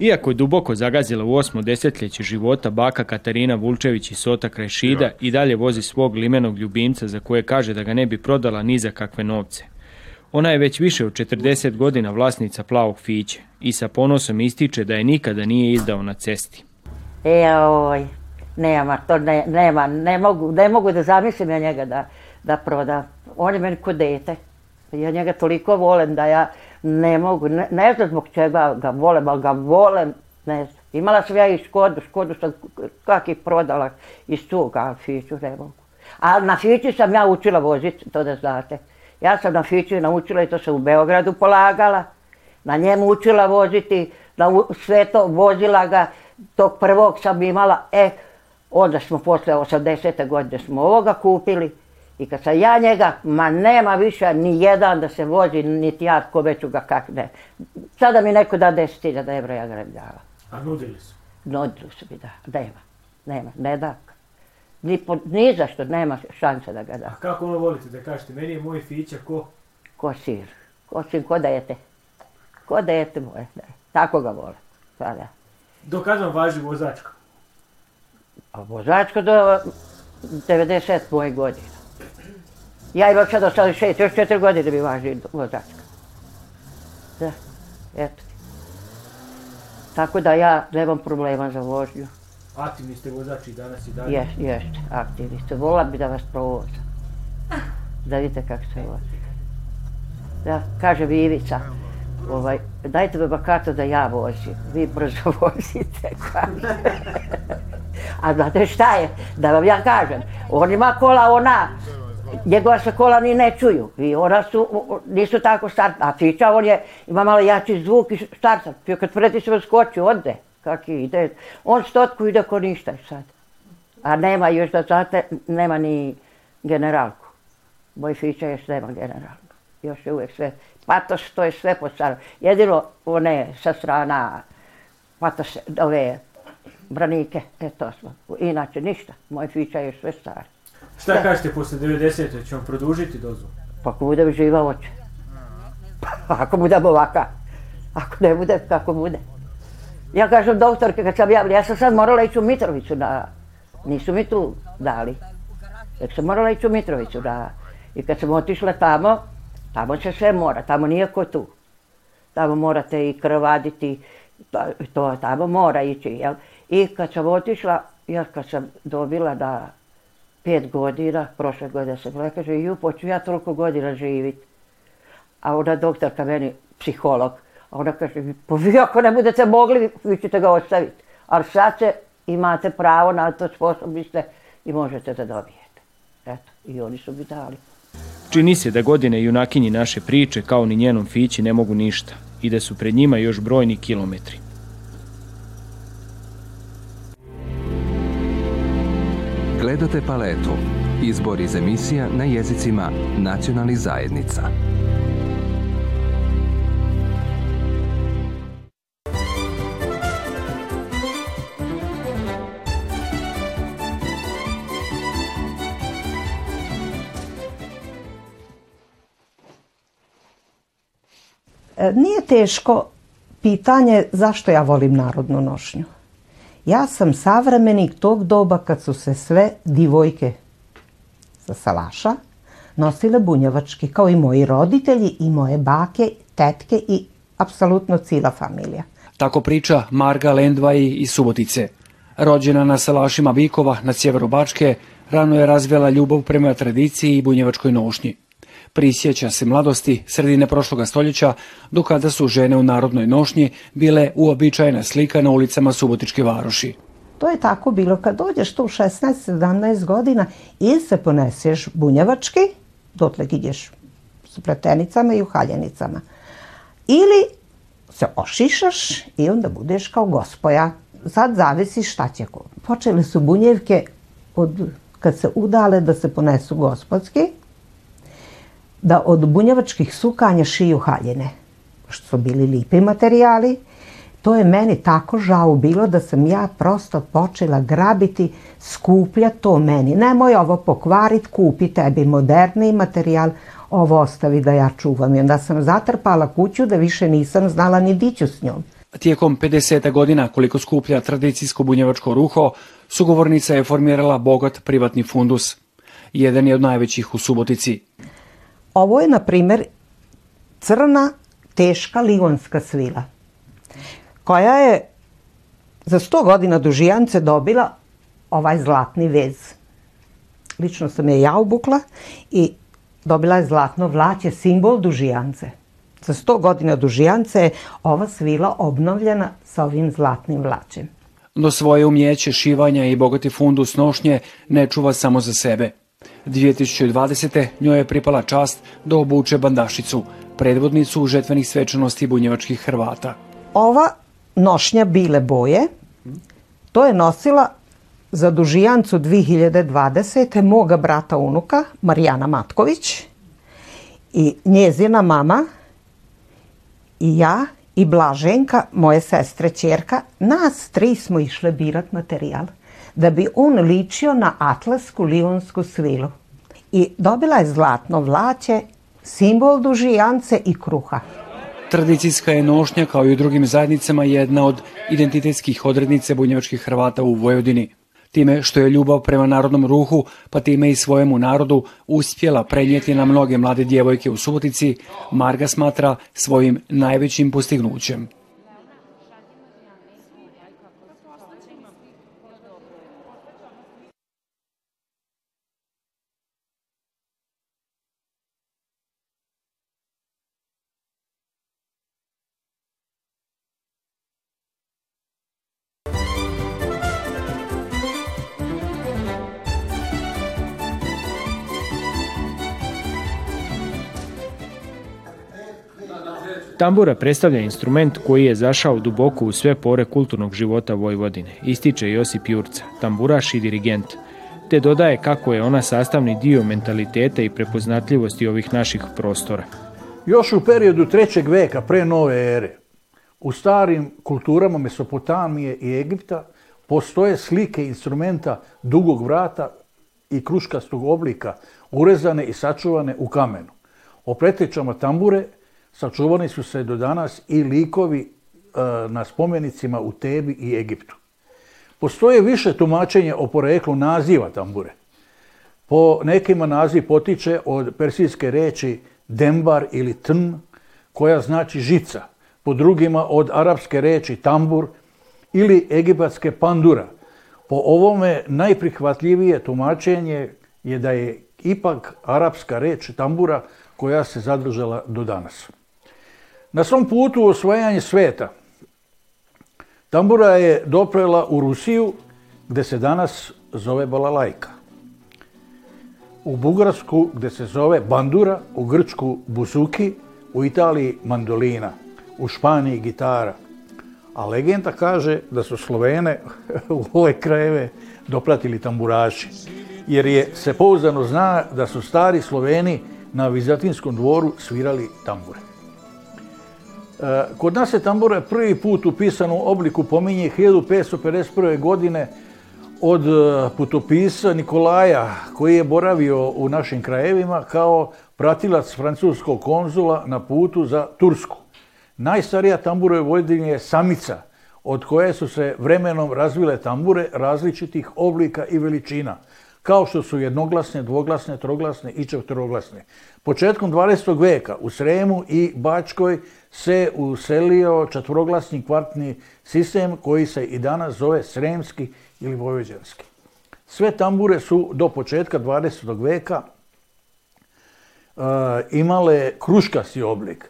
Iako je duboko zagazila u osmo desetljeće života, baka Katarina Vulčević iz Sota kraj Šida i dalje vozi svog limenog ljubimca za koje kaže da ga ne bi prodala ni za kakve novce. Ona je već više od 40 godina vlasnica plavog fiće i sa ponosom ističe da je nikada nije izdao na cesti. E, oj, nema, to ne, nema, ne mogu, mogu da zamislim ja njega da, da proda. On je meni ko dete. Ja njega toliko volim da ja, ne mogu, ne, znam zbog čega ga volim, ali ga volim, ne znam. Imala sam ja i Škodu, Škodu sam kak i prodala iz toga ali Fiću ne A na Fiću sam ja učila voziti, to da znate. Ja sam na Fiću naučila i to sam u Beogradu polagala. Na njemu učila voziti, sve to vozila ga, tog prvog sam imala, e, onda smo posle 80. godine smo ovoga kupili i kad sam ja njega, ma nema više ni jedan da se vozi, niti ja ko već ga kak ne. Sada mi neko da 10.000 evra, ja ga ne dala. A nudili su? Nudili su mi, da. Nema. Nema. Ne da. Ni, zašto nema šanse da ga da. A kako ono volite da kažete, meni je moj fića ko? Ko sir. Ko sir, ko dajete Ko dajete moje, da. Tako ga vole. Pa da. Dokad vam važi vozačka? A vozačka do 90 moje godine. Ja imam sad ostali šest, još četiri godine da bi važili vozačka. Da, eto. Tako da ja nemam problema za vožnju. Aktivni ste vozači danas i dalje? Jeste, jeste, aktivni ste. Vola bi da vas provoza. Da vidite kako se vozi. Da, kaže mi Ivica, ovaj, dajte mi bakato da ja vozim. Vi brzo vozite, kaže. A znate šta je? Da vam ja kažem, on ima kola, ona njegova se kola ni ne čuju i ona su, nisu tako starta, a Fića on je, ima malo jači zvuk i starta, kad preti se skoči, ode, kak ide, on stotku ide ko ništa sad, a nema još da zate nema ni generalku, moj Fića još nema generalku, još je uvijek sve, patoš to je sve po staro. jedino one sa strana patoš ove branike, e to smo, inače ništa, moj Fića je sve starta Šta kažete posle 90. ćemo produžiti dozu? Pa ako budem živa oče. Pa ako budem ovaka. Ako ne budem, kako bude. Ja kažem doktorke kad sam javila, ja sam sad morala ići u Mitrovicu na... Nisu mi tu dali. Jer sam morala ići u Mitrovicu na... I kad sam otišla tamo, tamo se sve mora, tamo nije ko tu. Tamo morate i krvaditi, pa, to, tamo mora ići, I kad sam otišla, ja kad sam dobila da pet godina, prošle godine sam kaže, ju, pa ću ja toliko godina živit. A ona doktorka meni, psiholog, a ona kaže, pa vi ako ne budete mogli, vi ćete ga ostaviti. Ali sad imate pravo na to, sposobni ste i možete da dobijete. Eto, i oni su mi dali. Čini se da godine junakinji naše priče, kao ni njenom Fići, ne mogu ništa i da su pred njima još brojni kilometri. Gledate paletu. Izbor iz emisija na jezicima nacionalnih zajednica. E, nije teško pitanje zašto ja volim narodnu nošnju. Ja sam savremenik tog doba kad su se sve divojke sa salaša nosile bunjevački, kao i moji roditelji i moje bake, tetke i apsolutno cijela familija. Tako priča Marga Lendvaj iz Subotice. Rođena na salašima Vikova na sjeveru Bačke, rano je razvila ljubav prema tradiciji i bunjevačkoj nošnji prisjeća se mladosti sredine prošloga stoljeća, do kada su žene u narodnoj nošnji bile uobičajena slika na ulicama Subotičke varoši. To je tako bilo. Kad dođeš tu 16-17 godina i se poneseš bunjevački, dotle ideš s pretenicama i u haljenicama. Ili se ošišaš i onda budeš kao gospoja. Sad zavisi šta će Počele su bunjevke od kad se udale da se ponesu gospodski, da od bunjevačkih sukanja šiju haljine, što su bili lipi materijali, to je meni tako žao bilo da sam ja prosto počela grabiti, skuplja to meni. Nemoj ovo pokvarit, kupi tebi moderni materijal, ovo ostavi da ja čuvam. I onda sam zatrpala kuću da više nisam znala ni diću s njom. Tijekom 50. godina koliko skuplja tradicijsko bunjevačko ruho, sugovornica je formirala bogat privatni fundus. Jedan je od najvećih u Subotici. Ovo je, na primjer, crna, teška ligonska svila, koja je za 100 godina dužijance dobila ovaj zlatni vez. Lično sam je ja obukla i dobila je zlatno vlaće, simbol dužijance. Za 100 godina dužijance je ova svila obnovljena sa ovim zlatnim vlaćem. No svoje umjeće šivanja i bogati fundus nošnje ne čuva samo za sebe. 2020. njoj je pripala čast da obuče bandašicu, predvodnicu žetvenih svečanosti bunjevačkih Hrvata. Ova nošnja bile boje, to je nosila za dužijancu 2020. moga brata unuka, Marijana Matković, i njezina mama, i ja, i Blaženka, moje sestre, čerka, nas tri smo išle birat materijal da bi on ličio na atlasku Lijunsku svilu. I dobila je zlatno vlaće, simbol dužijance i kruha. Tradicijska je nošnja kao i u drugim zajednicama jedna od identitetskih odrednice bunjevačkih Hrvata u Vojvodini. Time što je ljubav prema narodnom ruhu, pa time i svojemu narodu, uspjela prenijeti na mnoge mlade djevojke u Subotici, Marga smatra svojim najvećim postignućem. Tambura predstavlja instrument koji je zašao duboko u sve pore kulturnog života Vojvodine, ističe Josip Jurca, tamburaš i dirigent, te dodaje kako je ona sastavni dio mentaliteta i prepoznatljivosti ovih naših prostora. Još u periodu trećeg veka, pre nove ere, u starim kulturama Mesopotamije i Egipta postoje slike instrumenta dugog vrata i kruškastog oblika, urezane i sačuvane u kamenu. O pretečama tambure sačuvani su se do danas i likovi e, na spomenicima u Tebi i Egiptu. Postoje više tumačenje o poreklu naziva tambure. Po nekima naziv potiče od persijske reči dembar ili tn, koja znači žica, po drugima od arapske reči tambur ili egipatske pandura. Po ovome najprihvatljivije tumačenje je da je ipak arapska reč tambura koja se zadržala do danas. Na svom putu osvajanje sveta, tambura je doprela u Rusiju, gde se danas zove balalajka. U Bugarsku, gde se zove bandura, u Grčku buzuki, u Italiji mandolina, u Španiji gitara. A legenda kaže da su Slovene u ove krajeve doplatili tamburaši. Jer je se pouzdano zna da su stari Sloveni na Vizatinskom dvoru svirali tambure. E, kod nas se tambura prvi put u pisanom obliku pominje 1551. godine od e, putopisa Nikolaja koji je boravio u našim krajevima kao pratilac francuskog konzula na putu za Tursku. Najstarija tambura u je samica, od koje su se vremenom razvile tambure različitih oblika i veličina – kao što su jednoglasne, dvoglasne, troglasne i četvroglasne. Početkom 20. veka u Sremu i Bačkoj se uselio četvroglasni kvartni sistem koji se i danas zove sremski ili vojvođanski. Sve tambure su do početka 20. veka eh, imale kruškasti oblik,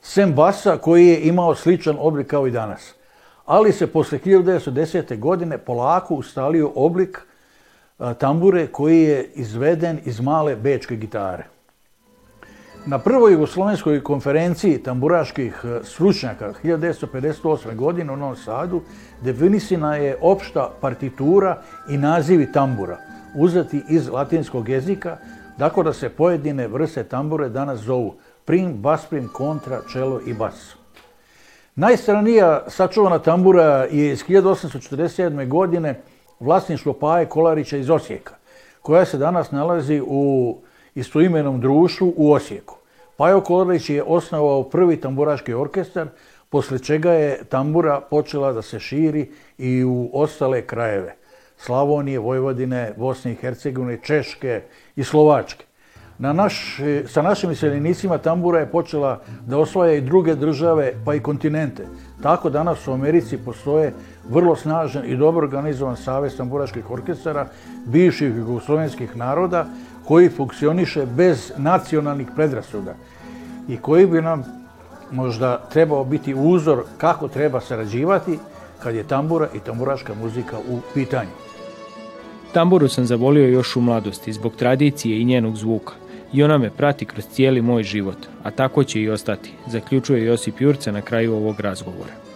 sem basa koji je imao sličan oblik kao i danas. Ali se poslije 1910. godine polako ustalio oblik tambure koji je izveden iz male bečke gitare. Na prvoj jugoslovenskoj konferenciji tamburaških stručnjaka 1958. godine u Novom Sadu definisina je opšta partitura i nazivi tambura, uzeti iz latinskog jezika, tako da se pojedine vrste tambure danas zovu prim, prim, kontra, čelo i bas. Najstranija sačuvana tambura je iz 1847. godine vlasništvo Paje Kolarića iz Osijeka, koja se danas nalazi u istoimenom društvu u Osijeku. Pajo Kolarić je osnovao prvi tamburaški orkestar, poslije čega je tambura počela da se širi i u ostale krajeve. Slavonije, Vojvodine, Bosne i Hercegovine, Češke i Slovačke sa našim iseljenicima tambura je počela da osvaja i druge države pa i kontinente. Tako danas u Americi postoje vrlo snažan i dobro organizovan savez tamburaških orkestara bivših jugoslovenskih naroda koji funkcioniše bez nacionalnih predrasuda i koji bi nam možda trebao biti uzor kako treba sarađivati kad je tambura i tamburaška muzika u pitanju. Tamburu sam zavolio još u mladosti zbog tradicije i njenog zvuka i ona me prati kroz cijeli moj život, a tako će i ostati, zaključuje Josip Jurca na kraju ovog razgovora.